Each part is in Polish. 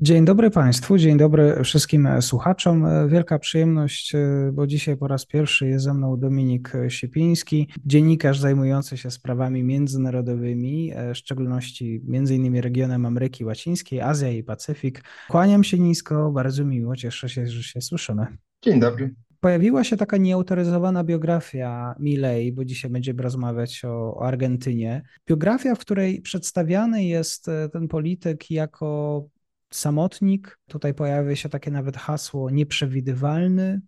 Dzień dobry Państwu, dzień dobry wszystkim słuchaczom. Wielka przyjemność, bo dzisiaj po raz pierwszy jest ze mną Dominik Siepiński, dziennikarz zajmujący się sprawami międzynarodowymi, w szczególności m.in. regionem Ameryki Łacińskiej, Azja i Pacyfik. Kłaniam się nisko, bardzo miło, cieszę się, że się słyszymy. Dzień dobry. Pojawiła się taka nieautoryzowana biografia Milei, bo dzisiaj będziemy rozmawiać o, o Argentynie. Biografia, w której przedstawiany jest ten polityk jako samotnik. Tutaj pojawia się takie nawet hasło nieprzewidywalny.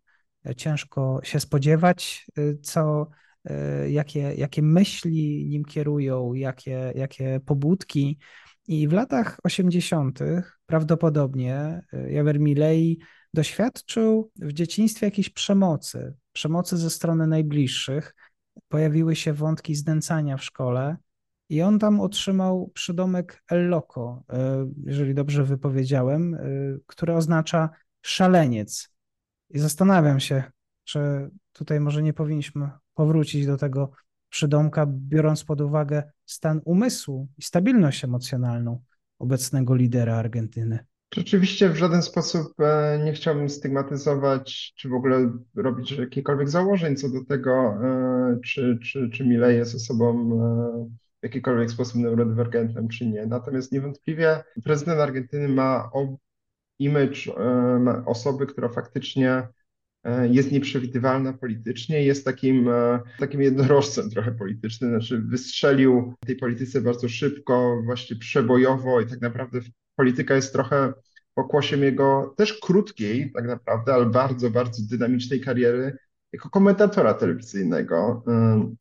Ciężko się spodziewać, co, jakie, jakie myśli nim kierują, jakie, jakie pobudki. I w latach 80. prawdopodobnie Javier Milei doświadczył w dzieciństwie jakiejś przemocy, przemocy ze strony najbliższych. Pojawiły się wątki znęcania w szkole. I on tam otrzymał przydomek El Loco, e, jeżeli dobrze wypowiedziałem, e, które oznacza szaleniec. I zastanawiam się, czy tutaj może nie powinniśmy powrócić do tego przydomka, biorąc pod uwagę stan umysłu i stabilność emocjonalną obecnego lidera Argentyny. Rzeczywiście w żaden sposób e, nie chciałbym stygmatyzować, czy w ogóle robić jakichkolwiek założeń co do tego, czy, czy, czy Milei jest osobą w jakikolwiek sposób neurodywergentem, czy nie. Natomiast niewątpliwie prezydent Argentyny ma image e, osoby, która faktycznie e, jest nieprzewidywalna politycznie, jest takim, e, takim jednorożcem trochę politycznym, znaczy wystrzelił tej polityce bardzo szybko, właśnie przebojowo i tak naprawdę polityka jest trochę pokłosiem jego też krótkiej tak naprawdę, ale bardzo, bardzo dynamicznej kariery jako komentatora telewizyjnego.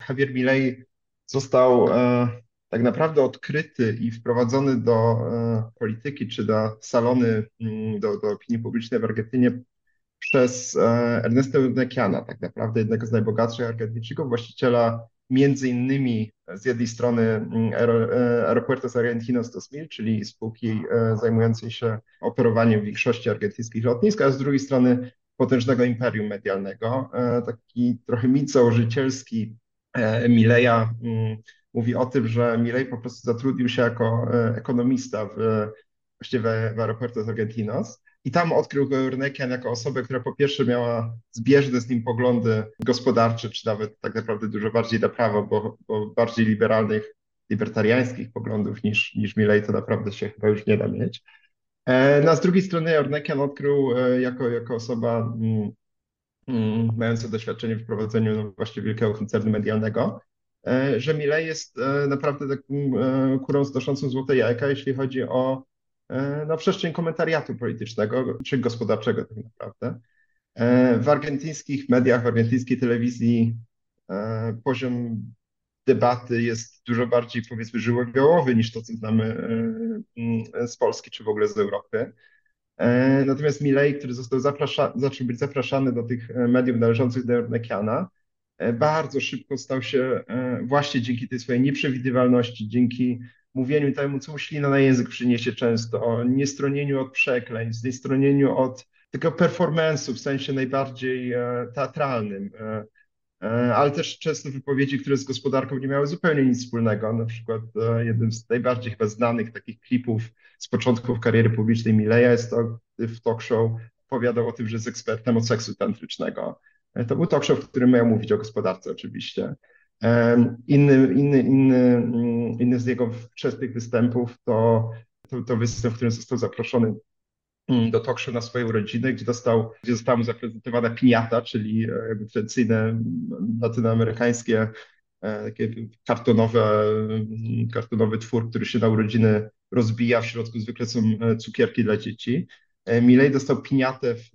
Javier Milei został e, tak naprawdę odkryty i wprowadzony do e, polityki czy do salony, mm, do, do opinii publicznej w Argentynie przez e, Ernesto Nekiana, tak naprawdę jednego z najbogatszych Argentyńczyków, właściciela między innymi z jednej strony mm, Aeropuertos Argentinos 2000, czyli spółki zajmującej się operowaniem większości argentyńskich lotnisk, a z drugiej strony potężnego imperium medialnego. Taki trochę mit założycielski Mileja mm, mówi o tym, że Milej po prostu zatrudnił się jako e, ekonomista w, właściwie w Aeropuerto Argentinos i tam odkrył go Urnekian jako osobę, która po pierwsze miała zbieżne z nim poglądy gospodarcze, czy nawet tak naprawdę dużo bardziej na prawo, bo, bo bardziej liberalnych, libertariańskich poglądów niż, niż Milej to naprawdę się chyba już nie da mieć. E, no, a z drugiej strony Ornekian odkrył jako, jako osoba mm, mające doświadczenie w prowadzeniu no, właśnie wielkiego koncernu medialnego, e, że Milej jest e, naprawdę taką e, kurą znoszącą złote jajka, jeśli chodzi o no, przestrzeń komentariatu politycznego czy gospodarczego tak naprawdę. W argentyńskich mediach, w argentyńskiej telewizji poziom debaty jest dużo bardziej powiedzmy żywiołowy niż to, co znamy mm, z Polski czy w ogóle z Europy. E, natomiast Milei, który został zaprasza, zaczął być zapraszany do tych e, mediów należących do Ornekiana, e, bardzo szybko stał się właśnie dzięki tej swojej nieprzewidywalności, dzięki mówieniu temu, co ślina na język przyniesie często, o niestronieniu od przekleństw, niestronieniu od tego performance'u w sensie najbardziej teatralnym, ale też często wypowiedzi, które z gospodarką nie miały zupełnie nic wspólnego. Na przykład jednym z najbardziej chyba znanych takich klipów z początków kariery publicznej Mileja jest to, w talk show opowiadał o tym, że jest ekspertem od seksu tantrycznego. E, to był talk show, w którym miał mówić o gospodarce oczywiście. Inny, inny, inny, mm, inny z jego wczesnych występów to, to, to występ, w którym został zaproszony do talk show na swoje urodziny, gdzie, dostał, gdzie została mu zaprezentowana piniata, czyli e, tradycyjne mm, latynoamerykańskie e, takie kartonowe, kartonowy twór, który się na urodziny rozbija. W środku zwykle są e, cukierki dla dzieci. Milej dostał piniatę w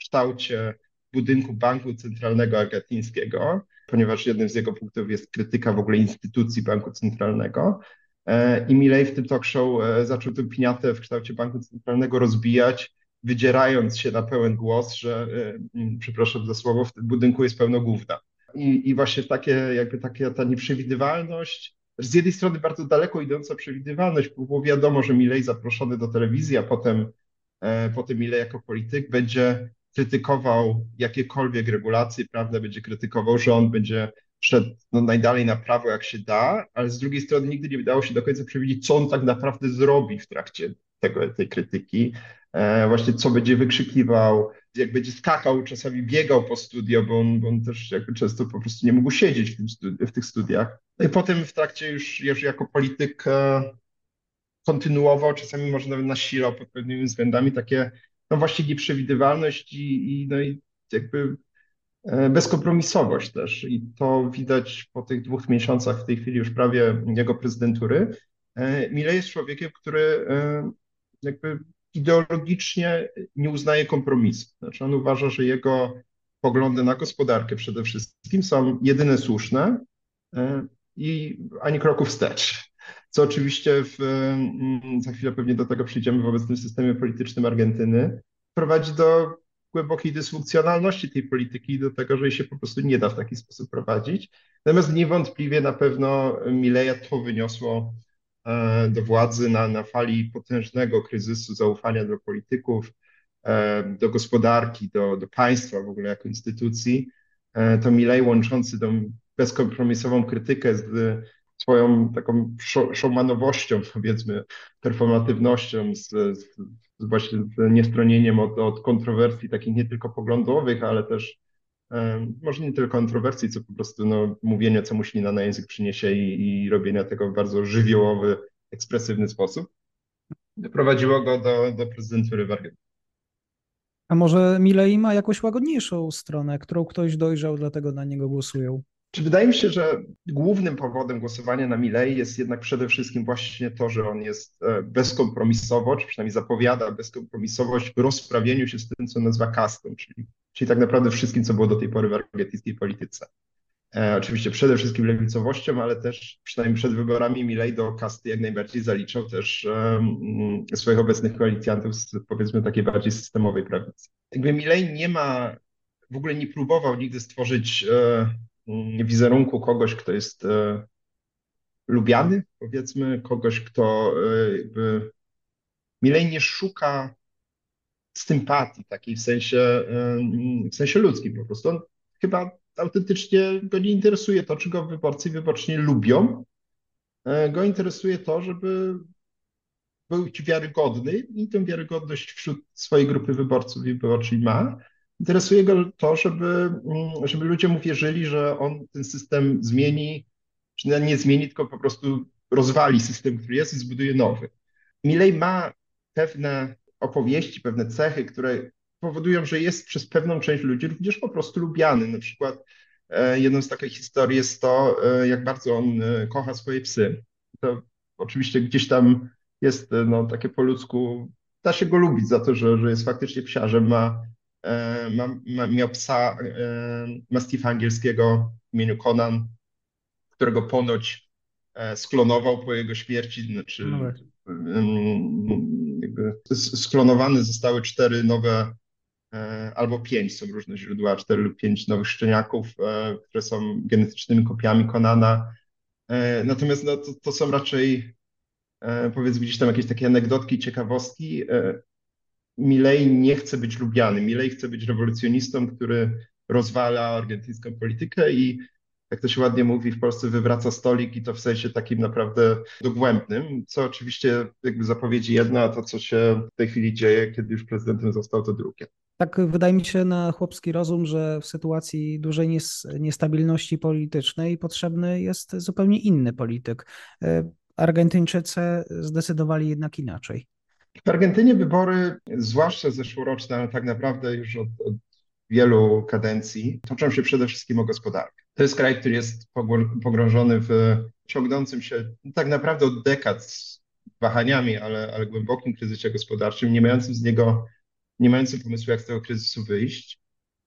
kształcie budynku Banku Centralnego Argentyńskiego, ponieważ jednym z jego punktów jest krytyka w ogóle instytucji Banku Centralnego. E, I Milei w tym talk show e, zaczął tę piniatę w kształcie Banku Centralnego rozbijać, wydzierając się na pełen głos, że, e, przepraszam za słowo, w tym budynku jest pełno gówna. I, i właśnie takie, jakby takie, ta nieprzewidywalność, z jednej strony bardzo daleko idąca przewidywalność, bo wiadomo, że Milei zaproszony do telewizji, a potem, potem Milei jako polityk będzie krytykował jakiekolwiek regulacje prawne, będzie krytykował rząd, będzie szedł no, najdalej na prawo, jak się da, ale z drugiej strony nigdy nie udało się do końca przewidzieć, co on tak naprawdę zrobi w trakcie tego, tej krytyki. E, właśnie co będzie wykrzykiwał, jak będzie skakał, czasami biegał po studio, bo on, bo on też jakby często po prostu nie mógł siedzieć w, studi- w tych studiach. No i potem w trakcie już, już jako polityk e, kontynuował, czasami może nawet nasilał pod pewnymi względami takie no właśnie nieprzewidywalność i, i, no i jakby bezkompromisowość też. I to widać po tych dwóch miesiącach, w tej chwili już prawie jego prezydentury. E, Milei jest człowiekiem, który e, jakby ideologicznie nie uznaje kompromisu. Znaczy on uważa, że jego poglądy na gospodarkę przede wszystkim są jedyne słuszne i ani kroku wstecz co oczywiście w, mm, za chwilę pewnie do tego przyjdziemy w obecnym systemie politycznym Argentyny, prowadzi do głębokiej dysfunkcjonalności tej polityki do tego, że jej się po prostu nie da w taki sposób prowadzić. Natomiast niewątpliwie na pewno Mileja to wyniosło e, do władzy na, na fali potężnego kryzysu zaufania do polityków, e, do gospodarki, do, do państwa w ogóle jako instytucji. E, to Milej łączący tą bezkompromisową krytykę z swoją taką showmanowością, powiedzmy, performatywnością, z, z, z właśnie z niestronieniem od, od kontrowersji takich nie tylko poglądowych, ale też może nie tylko kontrowersji, co po prostu no, mówienia, co muślina na język przyniesie i, i robienia tego w bardzo żywiołowy, ekspresywny sposób, doprowadziło go do, do prezydentury w Argentynie. A może Milei ma jakąś łagodniejszą stronę, którą ktoś dojrzał, dlatego na niego głosują? Czy wydaje mi się, że głównym powodem głosowania na Milei jest jednak przede wszystkim właśnie to, że on jest e, bezkompromisowo, czy przynajmniej zapowiada bezkompromisowość w rozprawieniu się z tym, co nazywa kastą, czyli, czyli tak naprawdę wszystkim, co było do tej pory w argentyńskiej polityce. E, oczywiście przede wszystkim lewicowością, ale też przynajmniej przed wyborami Milei do kasty jak najbardziej zaliczał też e, swoich obecnych koalicjantów z powiedzmy takiej bardziej systemowej prawicy. Jakby Milei nie ma, w ogóle nie próbował nigdy stworzyć e, wizerunku kogoś, kto jest e, lubiany, powiedzmy, kogoś, kto e, jakby milej nie szuka sympatii takiej w sensie, e, w sensie ludzkim po prostu. On chyba autentycznie go nie interesuje to, czy go wyborcy i wyborczynie lubią. Go interesuje to, żeby był wiarygodny i tę wiarygodność wśród swojej grupy wyborców i wyborczych ma. Interesuje go to, żeby, mm, żeby ludzie mu wierzyli, że on ten system zmieni, czy nie zmieni, tylko po prostu rozwali system, który jest i zbuduje nowy. Milej ma pewne opowieści, pewne cechy, które powodują, że jest przez pewną część ludzi również po prostu lubiany. Na przykład e, jedną z takich historii jest to, e, jak bardzo on e, kocha swoje psy. To oczywiście gdzieś tam jest no, takie po ludzku, da się go lubić za to, że, że jest faktycznie psiarzem, ma ma, ma, miał psa e, mastifa angielskiego w imieniu Conan, którego ponoć e, sklonował po jego śmierci, znaczy no tak. sklonowane zostały cztery nowe albo pięć, są różne źródła, cztery lub pięć nowych szczeniaków, które są genetycznymi kopiami Konana. Natomiast no, to, to są raczej powiedzmy gdzieś tam jakieś takie anegdotki, ciekawostki. Milei nie chce być lubiany. Milei chce być rewolucjonistą, który rozwala argentyńską politykę i jak to się ładnie mówi, w Polsce wywraca stolik i to w sensie takim naprawdę dogłębnym, co oczywiście jakby zapowiedzi jedna, a to co się w tej chwili dzieje, kiedy już prezydentem został, to drugie. Tak wydaje mi się na chłopski rozum, że w sytuacji dużej niestabilności politycznej potrzebny jest zupełnie inny polityk. Argentyńczycy zdecydowali jednak inaczej. W Argentynie wybory, zwłaszcza zeszłoroczne, ale tak naprawdę już od, od wielu kadencji, toczą się przede wszystkim o gospodarkę. To jest kraj, który jest pogrążony w ciągnącym się tak naprawdę od dekad wahaniami, ale, ale głębokim kryzysie gospodarczym, nie mającym z niego, nie mającym pomysłu, jak z tego kryzysu wyjść.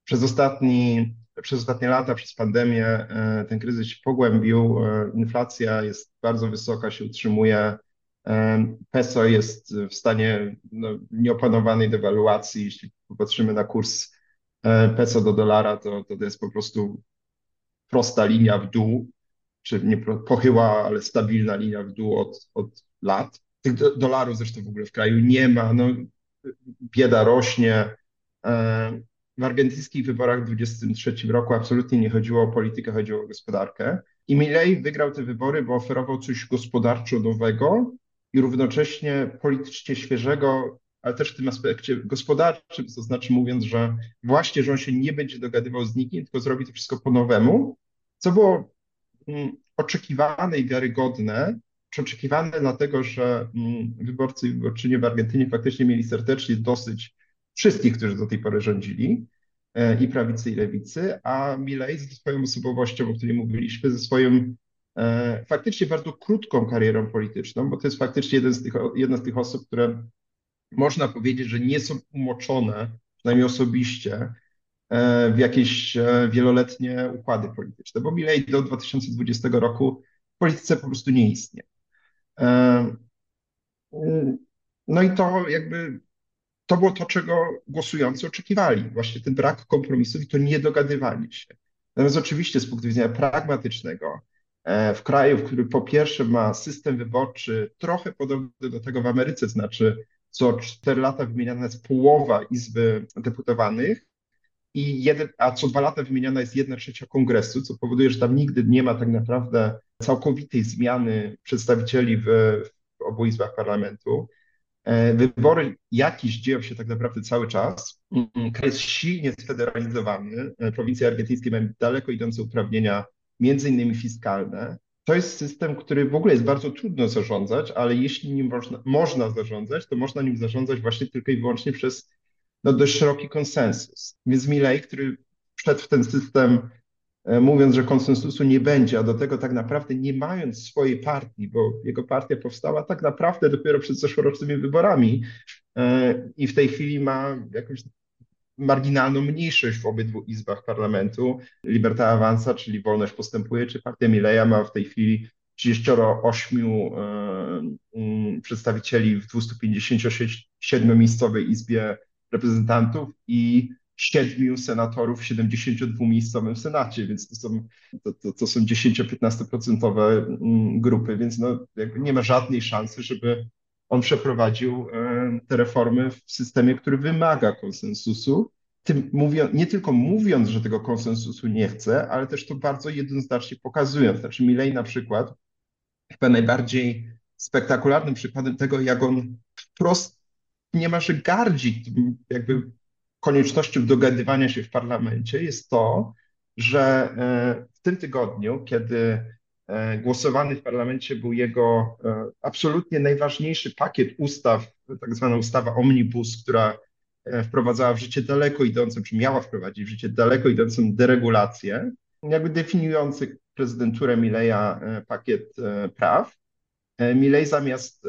Przez ostatni, przez ostatnie lata, przez pandemię ten kryzys się pogłębił, inflacja jest bardzo wysoka, się utrzymuje, peso jest w stanie no, nieopanowanej dewaluacji, jeśli popatrzymy na kurs peso do dolara, to, to jest po prostu prosta linia w dół, czy nie pochyła, ale stabilna linia w dół od, od lat. Tych dolarów zresztą w ogóle w kraju nie ma, no, bieda rośnie. W argentyńskich wyborach w 2023 roku absolutnie nie chodziło o politykę, chodziło o gospodarkę. I Milei wygrał te wybory, bo oferował coś gospodarczo nowego i równocześnie politycznie świeżego, ale też w tym aspekcie gospodarczym, to znaczy mówiąc, że właśnie, że on się nie będzie dogadywał z nikim, tylko zrobi to wszystko po nowemu, co było mm, oczekiwane i wiarygodne, czy oczekiwane dlatego, że mm, wyborcy i wyborczynie w Argentynie faktycznie mieli serdecznie dosyć wszystkich, którzy do tej pory rządzili, e, i prawicy, i lewicy, a Milei ze swoją osobowością, o której mówiliśmy, ze swoją e, faktycznie bardzo krótką karierą polityczną, bo to jest faktycznie jeden z tych, jedna z tych osób, które można powiedzieć, że nie są umoczone, przynajmniej osobiście, e, w jakieś e, wieloletnie układy polityczne, bo Milei do 2020 roku w polityce po prostu nie istnieje. E, no i to jakby to było to, czego głosujący oczekiwali, właśnie ten brak kompromisów i to niedogadywanie się. Natomiast oczywiście z punktu widzenia pragmatycznego, w kraju, w którym po pierwsze ma system wyborczy trochę podobny do tego w Ameryce, znaczy co 4 lata wymieniana jest połowa Izby Deputowanych, i jeden, a co dwa lata wymieniana jest jedna trzecia kongresu, co powoduje, że tam nigdy nie ma tak naprawdę całkowitej zmiany przedstawicieli w, w obu izbach parlamentu. E, wybory jakieś dzieją się tak naprawdę cały czas. Mm, kraj jest silnie sfederalizowany. E, prowincje argentyńskie mają daleko idące uprawnienia, między innymi fiskalne. To jest system, który w ogóle jest bardzo trudno zarządzać, ale jeśli nim można, można zarządzać, to można nim zarządzać właśnie tylko i wyłącznie przez no, dość szeroki konsensus. Więc Milei, który wszedł w ten system e, mówiąc, że konsensusu nie będzie, a do tego tak naprawdę nie mając swojej partii, bo jego partia powstała tak naprawdę dopiero przed zeszłorocznymi wyborami e, i w tej chwili ma jakąś marginalną mniejszość w obydwu izbach parlamentu. Libertad Avanza, czyli Wolność Postępuje, czy partia Mileja ma w tej chwili 38 e, mm, przedstawicieli w 257-miejscowej izbie reprezentantów i siedmiu senatorów w 72-miejscowym Senacie, więc to są, to, to, to są 10-15% mm, grupy, więc no, nie ma żadnej szansy, żeby on przeprowadził e, te reformy w systemie, który wymaga konsensusu. Tym mówią, nie tylko mówiąc, że tego konsensusu nie chce, ale też to bardzo jednoznacznie pokazując. Znaczy Milei na przykład, chyba najbardziej spektakularnym przykładem tego, jak on wprost niemalże gardzi jakby koniecznością dogadywania się w parlamencie, jest to, że e, w tym tygodniu, kiedy głosowany w parlamencie był jego e, absolutnie najważniejszy pakiet ustaw, tak zwana ustawa Omnibus, która wprowadzała w życie daleko idącą, czy miała wprowadzić w życie daleko idącą deregulację, jakby definiujący prezydenturę Mileja pakiet praw. Milej zamiast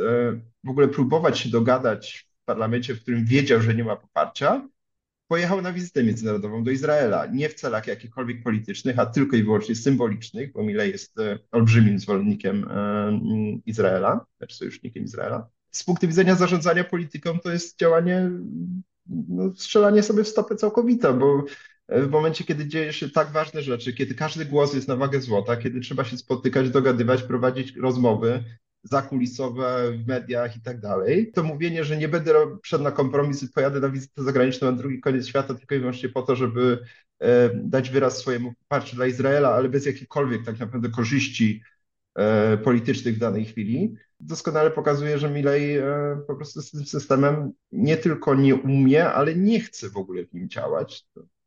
w ogóle próbować się dogadać w parlamencie, w którym wiedział, że nie ma poparcia, pojechał na wizytę międzynarodową do Izraela. Nie w celach jakichkolwiek politycznych, a tylko i wyłącznie symbolicznych, bo Milei jest e, olbrzymim zwolennikiem e, mm, Izraela, też sojusznikiem Izraela. Z punktu widzenia zarządzania polityką to jest działanie, no, strzelanie sobie w stopę całkowite, bo w momencie, kiedy dzieje się tak ważne rzeczy, kiedy każdy głos jest na wagę złota, kiedy trzeba się spotykać, dogadywać, prowadzić rozmowy, zakulisowe w mediach i tak dalej, to mówienie, że nie będę szedł na kompromis i pojadę na wizytę zagraniczną na drugi koniec świata tylko i wyłącznie po to, żeby e, dać wyraz swojemu poparciu dla Izraela, ale bez jakichkolwiek tak naprawdę korzyści e, politycznych w danej chwili, doskonale pokazuje, że Milei e, po prostu z tym systemem nie tylko nie umie, ale nie chce w ogóle w nim działać.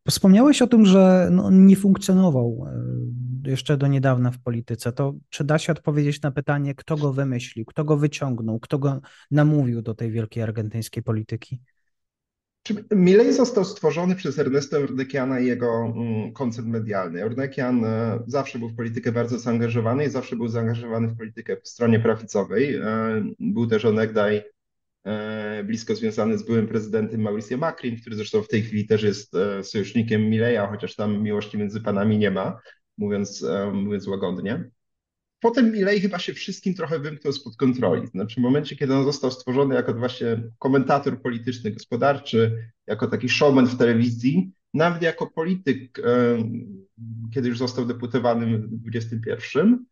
Wspomniałeś o tym, że no, nie funkcjonował jeszcze do niedawna w polityce. To czy da się odpowiedzieć na pytanie, kto go wymyślił, kto go wyciągnął, kto go namówił do tej wielkiej argentyńskiej polityki? Milei został stworzony przez Ernesto Urdekiana i jego mm, koncert medialny. Urdekian e, zawsze był w politykę bardzo zaangażowany i zawsze był zaangażowany w politykę w stronie prawicowej. E, był też onegdaj blisko związany z byłym prezydentem Mauricio Macri, który zresztą w tej chwili też jest sojusznikiem Mileja, chociaż tam miłości między panami nie ma, mówiąc, mówiąc łagodnie. Potem Milei chyba się wszystkim trochę wymknął spod kontroli. Znaczy w momencie, kiedy on został stworzony jako właśnie komentator polityczny, gospodarczy, jako taki showman w telewizji, nawet jako polityk, kiedy już został deputowanym w 21,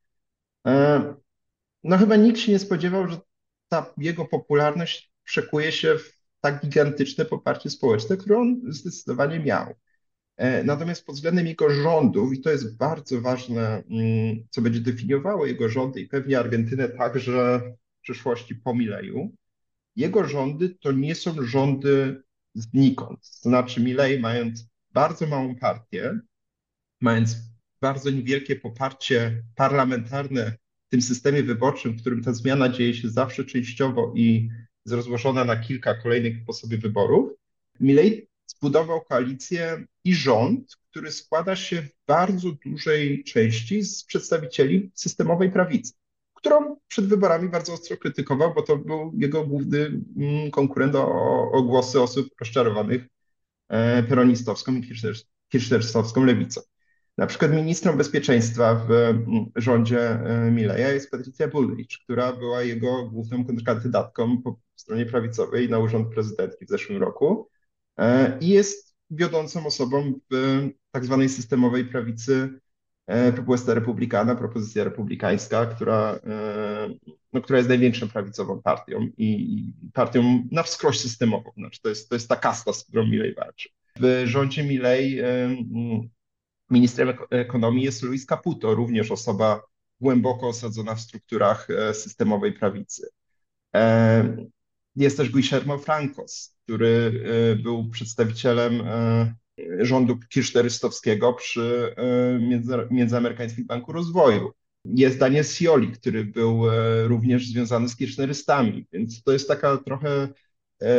no chyba nikt się nie spodziewał, że ta jego popularność przekuje się w tak gigantyczne poparcie społeczne, które on zdecydowanie miał. E, natomiast pod względem jego rządów, i to jest bardzo ważne, mm, co będzie definiowało jego rządy i pewnie Argentynę także w przyszłości po Mileju, jego rządy to nie są rządy znikąd. To znaczy Milei mając bardzo małą partię, mając bardzo niewielkie poparcie parlamentarne w tym systemie wyborczym, w którym ta zmiana dzieje się zawsze częściowo i jest rozłożona na kilka kolejnych po sobie wyborów, Milei zbudował koalicję i rząd, który składa się w bardzo dużej części z przedstawicieli systemowej prawicy, którą przed wyborami bardzo ostro krytykował, bo to był jego główny mm, konkurent o, o głosy osób rozczarowanych e, peronistowską i kirchnerstowską lewicą. Na przykład ministrem bezpieczeństwa w mm, rządzie e, Mileja jest Patricia Bullrich, która była jego główną kontrkandydatką po stronie prawicowej na urząd prezydentki w zeszłym roku i jest wiodącą osobą w tak zwanej systemowej prawicy e, Propuesta Republicana, propozycja republikańska, która, no, która jest największą prawicową partią i partią na wskroś systemową. Znaczy to, jest, to jest ta kasta, z którą Milej walczy. W rządzie Milej Ministrem ekonomii jest Luis Caputo, również osoba głęboko osadzona w strukturach e, systemowej prawicy. E, jest też Guillermo Francos, który e, był przedstawicielem rządu kirchnerystowskiego przy Międzyamerykańskim Banku Rozwoju. Jest Daniel Scioli, który był również związany z kirchnerystami, więc to jest taka trochę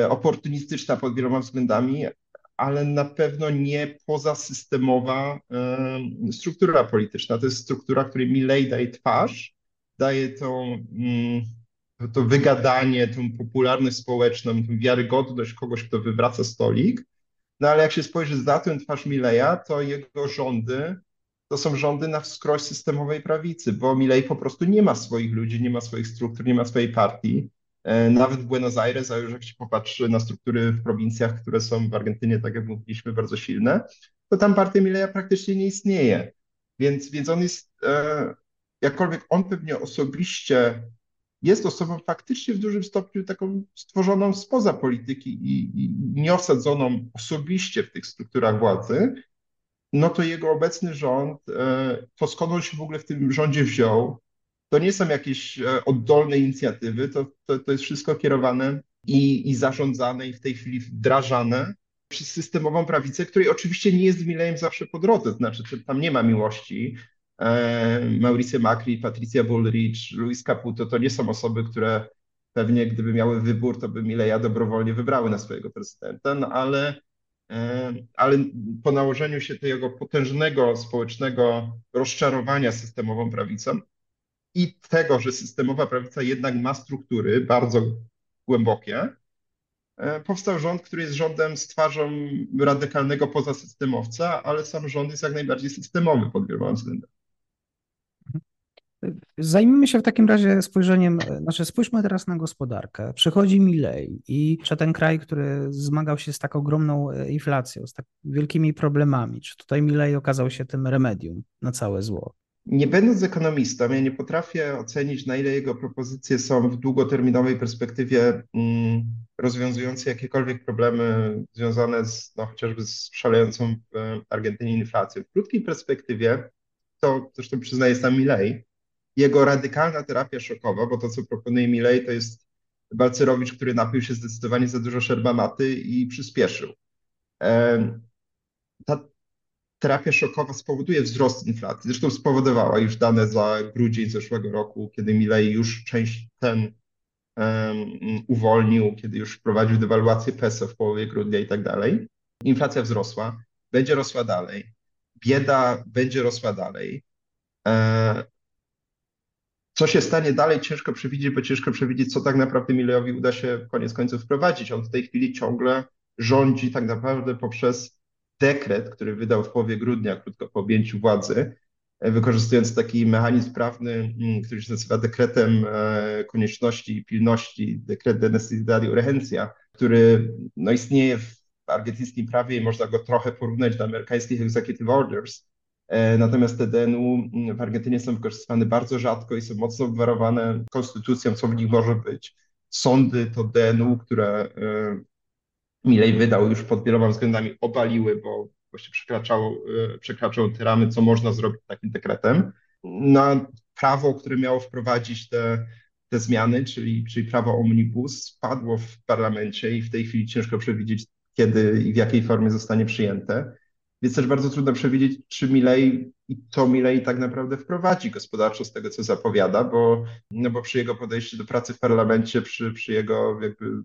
oportunistyczna pod wieloma względami, ale na pewno nie pozasystemowa struktura polityczna. To jest struktura, której Milley daje twarz, daje tą, mm, to wygadanie, tą popularność społeczną, tą wiarygodność kogoś, kto wywraca stolik. No ale jak się spojrzy za tę twarz Mileja, to jego rządy to są rządy na wskroś systemowej prawicy, bo Milei po prostu nie ma swoich ludzi, nie ma swoich struktur, nie ma swojej partii. E, nawet w Buenos Aires, a już jak się popatrzy na struktury w prowincjach, które są w Argentynie, tak jak mówiliśmy, bardzo silne, to tam partia Mileja praktycznie nie istnieje. Więc, więc on jest, e, jakkolwiek on pewnie osobiście jest osobą faktycznie w dużym stopniu taką stworzoną spoza polityki i, i nieosadzoną osobiście w tych strukturach władzy, no to jego obecny rząd, e, to skąd on się w ogóle w tym rządzie wziął, to nie są jakieś e, oddolne inicjatywy, to, to, to jest wszystko kierowane i, i zarządzane i w tej chwili wdrażane przez systemową prawicę, której oczywiście nie jest Milejem zawsze po drodze, znaczy tam nie ma miłości. E, Mauricio Macri, Patricia Bullrich, Luis Caputo to nie są osoby, które pewnie gdyby miały wybór, to by Mileja dobrowolnie wybrały na swojego prezydenta, no ale, e, ale po nałożeniu się tego potężnego społecznego rozczarowania systemową prawicą, i tego, że systemowa prawica jednak ma struktury bardzo głębokie, e, powstał rząd, który jest rządem z twarzą radykalnego pozasystemowca, ale sam rząd jest jak najbardziej systemowy pod wieloma względami. Zajmijmy się w takim razie spojrzeniem, znaczy spójrzmy teraz na gospodarkę. Przychodzi Milej i czy ten kraj, który zmagał się z tak ogromną e, inflacją, z tak wielkimi problemami, czy tutaj Milej okazał się tym remedium na całe zło? Nie będąc ekonomistą, ja nie potrafię ocenić, na ile jego propozycje są w długoterminowej perspektywie mm, rozwiązujące jakiekolwiek problemy związane z, no, chociażby z szalejącą w Argentynie inflacją. W krótkiej perspektywie, to zresztą przyznaje sam Milei, jego radykalna terapia szokowa, bo to, co proponuje Milei, to jest Balcerowicz, który napił się zdecydowanie za dużo szerbamaty i przyspieszył. Ta terapia szokowa spowoduje wzrost inflacji. Zresztą spowodowała już dane za grudzień zeszłego roku, kiedy Milei już część ten um, uwolnił, kiedy już wprowadził dewaluację peso w połowie grudnia i tak dalej. Inflacja wzrosła, będzie rosła dalej. Bieda będzie rosła dalej. E, Co się stanie dalej, ciężko przewidzieć, bo ciężko przewidzieć, co tak naprawdę Milejowi uda się koniec końców wprowadzić. On w tej chwili ciągle rządzi tak naprawdę poprzez dekret, który wydał w połowie grudnia, krótko po objęciu władzy, wykorzystując taki mechanizm prawny, mm, który się nazywa dekretem e, konieczności i pilności, dekret de necesidad urgencia, który no, istnieje w argentyńskim prawie i można go trochę porównać do amerykańskich executive orders. E, natomiast te DNU mm, w Argentynie są wykorzystywane bardzo rzadko i są mocno obwarowane konstytucją, co w nich może być. Sądy to DNU, które Milej wydał już pod wieloma względami obaliły, bo właśnie przekraczało, e, przekraczał te ramy, co można zrobić takim dekretem. Na prawo, które miało wprowadzić te, te zmiany, czyli, czyli prawo omnibus, padło w parlamencie i w tej chwili ciężko przewidzieć, kiedy i w jakiej formie zostanie przyjęte. Więc też bardzo trudno przewidzieć, czy Milei i co Milei tak naprawdę wprowadzi gospodarczo z tego, co zapowiada, bo, no bo przy jego podejściu do pracy w parlamencie, przy, przy jego jakby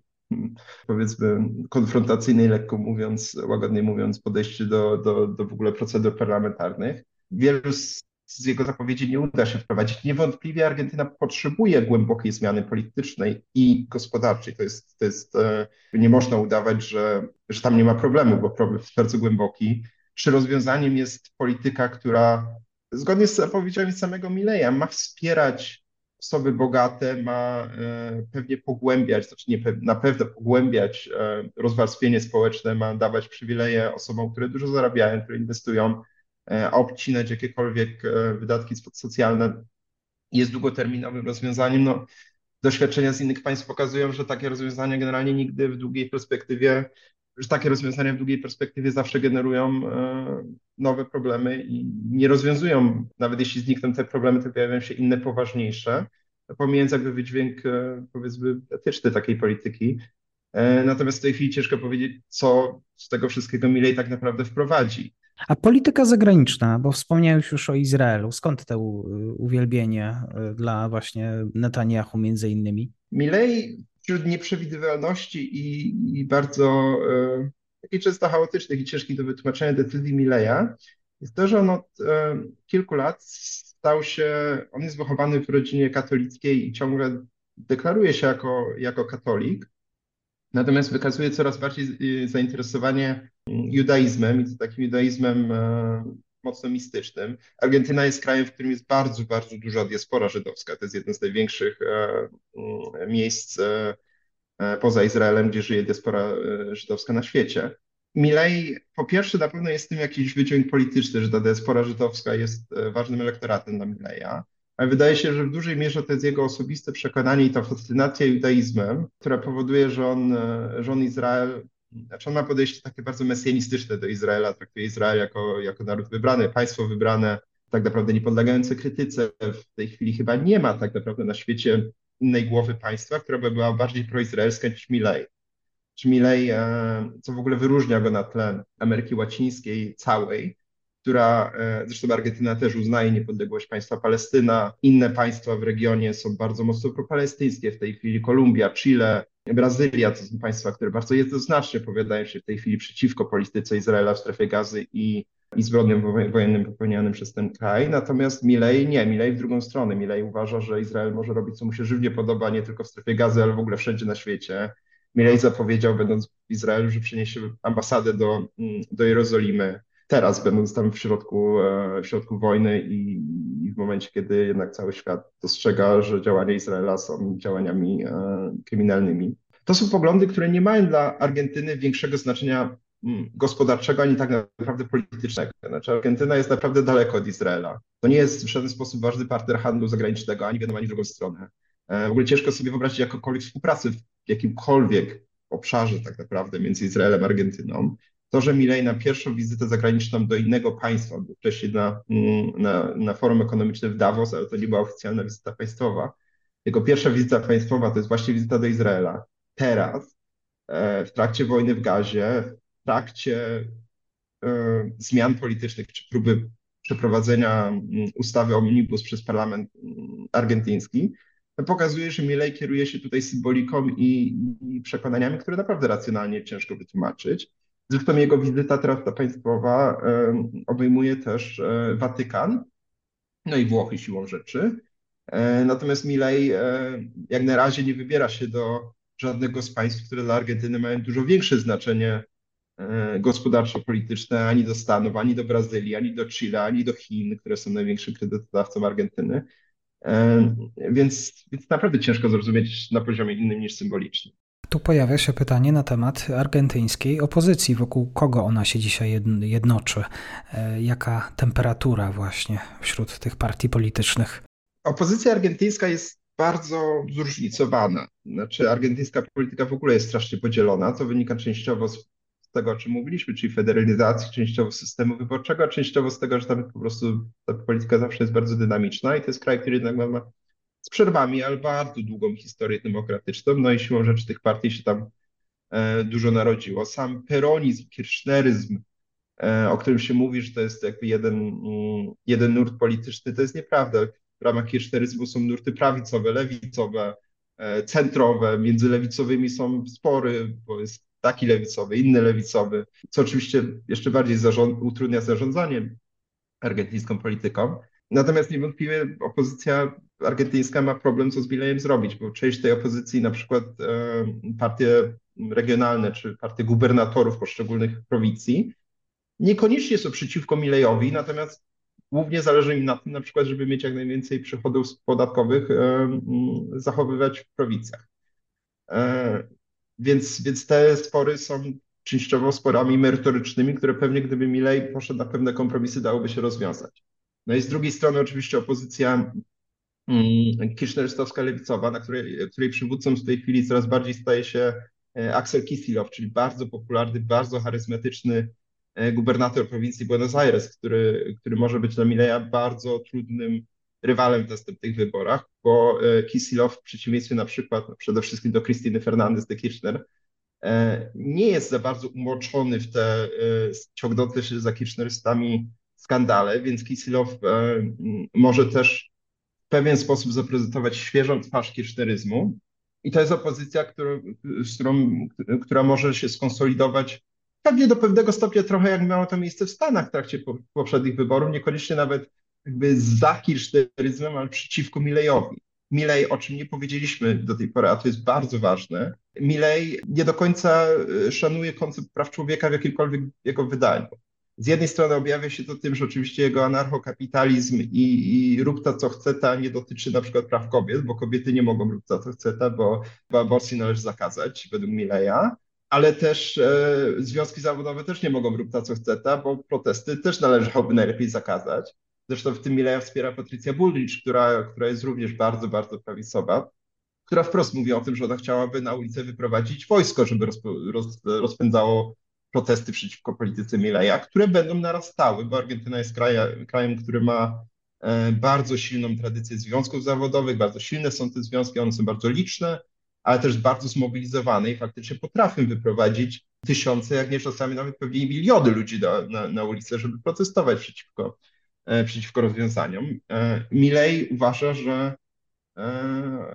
powiedzmy konfrontacyjnej, lekko mówiąc, łagodnie mówiąc, podejście do, do, do w ogóle procedur parlamentarnych. Wielu z, z jego zapowiedzi nie uda się wprowadzić. Niewątpliwie Argentyna potrzebuje głębokiej zmiany politycznej i gospodarczej. To jest, to jest e, nie można udawać, że, że tam nie ma problemu, bo problem jest bardzo głęboki. Czy rozwiązaniem jest polityka, która zgodnie z zapowiedziami samego Mileja ma wspierać osoby bogate ma e, pewnie pogłębiać, znaczy nie, na pewno pogłębiać e, rozwarstwienie społeczne, ma dawać przywileje osobom, które dużo zarabiają, które inwestują, e, a obcinać jakiekolwiek wydatki socjalne jest długoterminowym rozwiązaniem. No, doświadczenia z innych państw pokazują, że takie rozwiązania generalnie nigdy w długiej perspektywie że takie rozwiązania w długiej perspektywie zawsze generują e, nowe problemy i nie rozwiązują, nawet jeśli znikną te problemy, to pojawiają się inne poważniejsze, pomijając jakby wydźwięk, e, powiedzmy, etyczny takiej polityki. E, natomiast w tej chwili ciężko powiedzieć, co z tego wszystkiego Milej tak naprawdę wprowadzi. A polityka zagraniczna, bo wspomniałeś już o Izraelu, skąd to uwielbienie dla właśnie Netanyahu między innymi? Milej wśród nieprzewidywalności i, i bardzo e, często chaotycznych i ciężkich do wytłumaczenia decyzji Mileja jest to, że on od e, kilku lat stał się, on jest wychowany w rodzinie katolickiej i ciągle deklaruje się jako, jako katolik, natomiast wykazuje coraz bardziej e, zainteresowanie judaizmem i to takim judaizmem e, mocno mistycznym. Argentyna jest krajem, w którym jest bardzo, bardzo duża diaspora żydowska. To jest jedno z największych e, miejsc e, e, poza Izraelem, gdzie żyje diaspora żydowska na świecie. Milei po pierwsze na pewno jest w tym jakiś wydźwięk polityczny, że ta diaspora żydowska jest ważnym elektoratem dla Mileja, ale wydaje się, że w dużej mierze to jest jego osobiste przekonanie i ta fascynacja judaizmem, która powoduje, że on, że on Izrael znaczy on ma podejście takie bardzo mesjanistyczne do Izraela, traktuje Izrael jako, jako naród wybrany, państwo wybrane, tak naprawdę nie podlegające krytyce. W tej chwili chyba nie ma tak naprawdę na świecie innej głowy państwa, która by była bardziej proizraelska niż Milei. Czy e, co w ogóle wyróżnia go na tle Ameryki Łacińskiej całej, która, e, zresztą Argentyna też uznaje niepodległość państwa Palestyna. Inne państwa w regionie są bardzo mocno propalestyńskie, w tej chwili Kolumbia, Chile, Brazylia, to są państwa, które bardzo jednoznacznie powiadają się w tej chwili przeciwko polityce Izraela w strefie gazy i, i zbrodniom wojennym popełnianym przez ten kraj. Natomiast Milei nie, Milei w drugą stronę. Milei uważa, że Izrael może robić, co mu się żywnie podoba, nie tylko w strefie gazy, ale w ogóle wszędzie na świecie. Milei zapowiedział, będąc w Izraelu, że przeniesie ambasadę do, mm, do Jerozolimy teraz, będąc tam w środku, e, w środku wojny i, w momencie, kiedy jednak cały świat dostrzega, że działania Izraela są działaniami e, kryminalnymi. To są poglądy, które nie mają dla Argentyny większego znaczenia mm, gospodarczego, ani tak naprawdę politycznego. Znaczy Argentyna jest naprawdę daleko od Izraela. To nie jest w żaden sposób ważny partner handlu zagranicznego, ani w jedną, ani w drugą stronę. E, w ogóle ciężko sobie wyobrazić jakąkolwiek współpracę w jakimkolwiek obszarze tak naprawdę między Izraelem a Argentyną. To, że Milei na pierwszą wizytę zagraniczną do innego państwa, bo wcześniej na, mm, na, na forum ekonomicznym w Davos, ale to nie była oficjalna wizyta państwowa, jego pierwsza wizyta państwowa to jest właśnie wizyta do Izraela. Teraz, e, w trakcie wojny w Gazie, w trakcie e, zmian politycznych czy próby przeprowadzenia mm, ustawy Omnibus przez parlament mm, argentyński, pokazuje, że Milei kieruje się tutaj symboliką i, i przekonaniami, które naprawdę racjonalnie ciężko wytłumaczyć. Zresztą jego wizyta teraz ta państwowa obejmuje też e, Watykan, no i Włochy siłą rzeczy. Natomiast Milei jak na razie nie wybiera się do żadnego z państw, które dla Argentyny mają dużo większe znaczenie gospodarczo-polityczne, ani do Stanów, ani do Brazylii, ani do Chile, ani do Chin, które są największym kredytodawcą Argentyny. Więc, więc naprawdę ciężko zrozumieć na poziomie innym niż symbolicznym. Tu pojawia się pytanie na temat argentyńskiej opozycji, wokół kogo ona się dzisiaj jednoczy, e, jaka temperatura właśnie wśród tych partii politycznych. Opozycja argentyńska jest bardzo zróżnicowana. Znaczy, argentyńska polityka w ogóle jest strasznie podzielona, co wynika częściowo z tego, o czym mówiliśmy, czyli federalizacji, częściowo systemu wyborczego, a częściowo z tego, że tam po prostu ta polityka zawsze jest bardzo dynamiczna i to jest kraj, który jednak ma z przerwami, ale bardzo długą historię demokratyczną. No i siłą rzeczy tych partii się tam e, dużo narodziło. Sam peronizm, kirchneryzm, e, o którym się mówi, że to jest jakby jeden, mm, jeden nurt polityczny, to jest nieprawda. W ramach kirchneryzmu są nurty prawicowe, lewicowe, e, centrowe. Między lewicowymi są spory, bo jest taki lewicowy, inny lewicowy, co oczywiście jeszcze bardziej zarząd, utrudnia zarządzanie argentyńską polityką. Natomiast niewątpliwie opozycja argentyńska ma problem, co z Bilejem zrobić, bo część tej opozycji, na przykład e, partie regionalne czy partie gubernatorów poszczególnych prowincji, niekoniecznie są przeciwko Milejowi, natomiast głównie zależy im na tym, na przykład, żeby mieć jak najwięcej przychodów podatkowych e, zachowywać w prowincjach. E, więc, więc te spory są częściowo sporami merytorycznymi, które pewnie gdyby Milej poszedł na pewne kompromisy, dałoby się rozwiązać. No i z drugiej strony oczywiście opozycja mm, kirchnerystowska lewicowa, na której, której przywódcą w tej chwili coraz bardziej staje się e, Axel Kicillof, czyli bardzo popularny, bardzo charyzmatyczny e, gubernator prowincji Buenos Aires, który, który może być dla Mileja bardzo trudnym rywalem w następnych wyborach, bo e, Kicillof w przeciwieństwie na przykład przede wszystkim do Krystyny Fernandez de Kirchner nie jest za bardzo umoczony w te ciągnące się za kirchnerystami skandale, więc Kisilow e, może też w pewien sposób zaprezentować świeżą twarz kirchneryzmu. I to jest opozycja, którą, z którą, która może się skonsolidować pewnie do pewnego stopnia trochę jak miało to miejsce w Stanach w trakcie poprzednich wyborów, niekoniecznie nawet jakby za kirchneryzmem, ale przeciwko Milejowi. Milej, o czym nie powiedzieliśmy do tej pory, a to jest bardzo ważne, Milej nie do końca e, szanuje koncept praw człowieka w jakimkolwiek jego wydaniu z jednej strony objawia się to tym, że oczywiście jego anarchokapitalizm i, i rób ta co chce ta nie dotyczy na przykład praw kobiet, bo kobiety nie mogą rób ta co chce ta, bo, bo aborcji należy zakazać według Mileja, ale też e, związki zawodowe też nie mogą rób ta co chce ta, bo protesty też należałoby najlepiej zakazać. Zresztą w tym Mileja wspiera Patrycja Bullrich, która, która jest również bardzo, bardzo prawicowa, która wprost mówi o tym, że ona chciałaby na ulicę wyprowadzić wojsko, żeby roz, roz, rozpędzało protesty przeciwko polityce Mileja, które będą narastały, bo Argentyna jest krajem, krajem który ma e, bardzo silną tradycję związków zawodowych, bardzo silne są te związki, one są bardzo liczne, ale też bardzo zmobilizowane i faktycznie potrafią wyprowadzić tysiące, jak nie czasami nawet pewnie miliony ludzi na, na, na ulicę, żeby protestować przeciwko, e, przeciwko rozwiązaniom. E, Milej uważa, że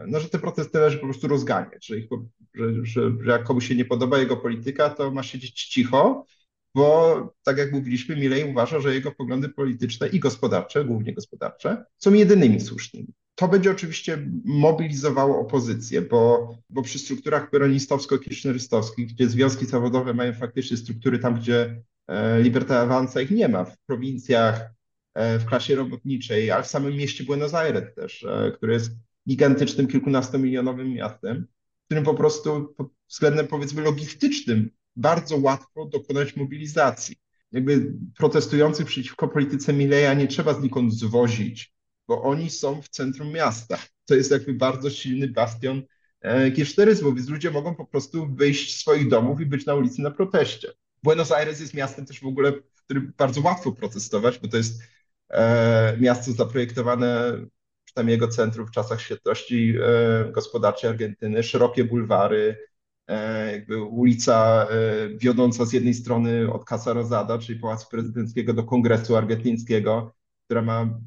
no, że te protesty należy po prostu rozganiać, że, ich, że, że, że jak komuś się nie podoba jego polityka, to ma siedzieć cicho, bo tak jak mówiliśmy, Milej uważa, że jego poglądy polityczne i gospodarcze, głównie gospodarcze, są jedynymi słusznymi. To będzie oczywiście mobilizowało opozycję, bo, bo przy strukturach peronistowsko-kirchnerystowskich, gdzie związki zawodowe mają faktycznie struktury tam, gdzie e, Libertad Avanza ich nie ma, w prowincjach, e, w klasie robotniczej, ale w samym mieście Buenos Aires też, e, które jest gigantycznym, kilkunastomilionowym miastem, w którym po prostu pod względem powiedzmy logistycznym bardzo łatwo dokonać mobilizacji. Jakby protestujących przeciwko polityce Mileja nie trzeba znikąd zwozić, bo oni są w centrum miasta. To jest jakby bardzo silny bastion e, kirchneryzmu, więc ludzie mogą po prostu wyjść z swoich domów i być na ulicy na proteście. Buenos Aires jest miastem też w ogóle, w którym bardzo łatwo protestować, bo to jest e, miasto zaprojektowane tam jego centrum w czasach świetności e, gospodarczej Argentyny, szerokie bulwary, e, jakby ulica e, wiodąca z jednej strony od Casa Rosada, czyli Pałacu Prezydenckiego do Kongresu Argentyńskiego, która ma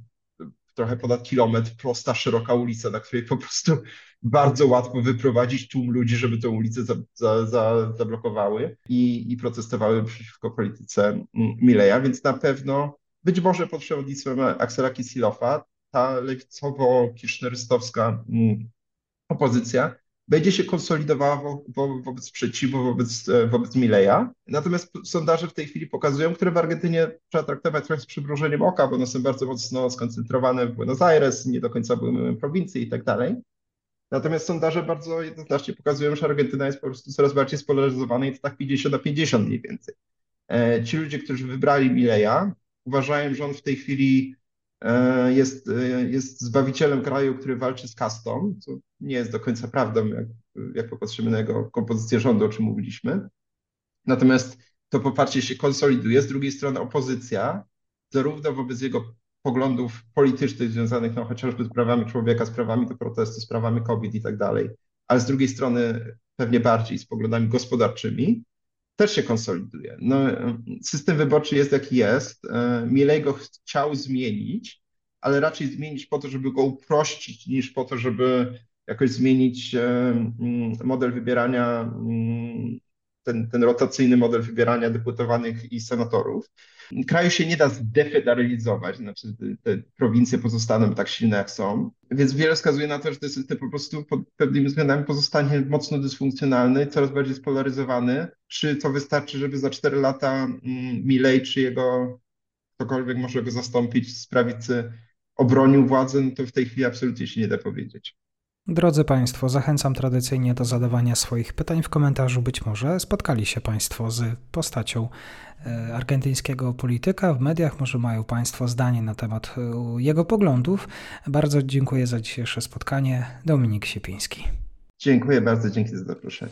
trochę ponad kilometr, prosta, szeroka ulica, na której po prostu bardzo łatwo wyprowadzić tłum ludzi, żeby tę ulicę za, za, za, zablokowały i, i protestowały przeciwko polityce Mileja, więc na pewno być może pod przewodnictwem Axela Kicillofa ta lewicowo-kirchnerystowska mm, opozycja będzie się konsolidowała wo, wo, wobec sprzeciwu, wobec, e, wobec Mileja. Natomiast sondaże w tej chwili pokazują, które w Argentynie trzeba traktować trochę z przymrużeniem oka, bo one są bardzo mocno skoncentrowane w Buenos Aires, nie do końca były prowincji i tak dalej. Natomiast sondaże bardzo jednoznacznie pokazują, że Argentyna jest po prostu coraz bardziej spolaryzowana i to tak 50 na 50 mniej więcej. E, ci ludzie, którzy wybrali Mileja, uważają, że on w tej chwili jest, jest zbawicielem kraju, który walczy z kastą, co nie jest do końca prawdą, jak, jak popatrzymy na jego kompozycję rządu, o czym mówiliśmy. Natomiast to poparcie się konsoliduje. Z drugiej strony opozycja, zarówno wobec jego poglądów politycznych związanych no, chociażby z prawami człowieka, z prawami do protestu, z prawami kobiet i tak dalej, ale z drugiej strony pewnie bardziej z poglądami gospodarczymi, też się konsoliduje. No, system wyborczy jest jaki jest. E, Milej go chciał zmienić, ale raczej zmienić po to, żeby go uprościć, niż po to, żeby jakoś zmienić e, model wybierania, ten, ten rotacyjny model wybierania deputowanych i senatorów. Kraju się nie da zdefederalizować, znaczy te prowincje pozostaną tak silne, jak są. Więc wiele wskazuje na to, że ten system po prostu pod pewnymi względami pozostanie mocno dysfunkcjonalny, coraz bardziej spolaryzowany. Czy to wystarczy, żeby za 4 lata mm, Milej czy jego ktokolwiek może go zastąpić z prawicy obronił władzę, no to w tej chwili absolutnie się nie da powiedzieć. Drodzy Państwo, zachęcam tradycyjnie do zadawania swoich pytań w komentarzu. Być może spotkali się Państwo z postacią e, argentyńskiego polityka w mediach, może mają Państwo zdanie na temat e, jego poglądów. Bardzo dziękuję za dzisiejsze spotkanie. Dominik Siepiński. Dziękuję bardzo, dzięki za zaproszenie.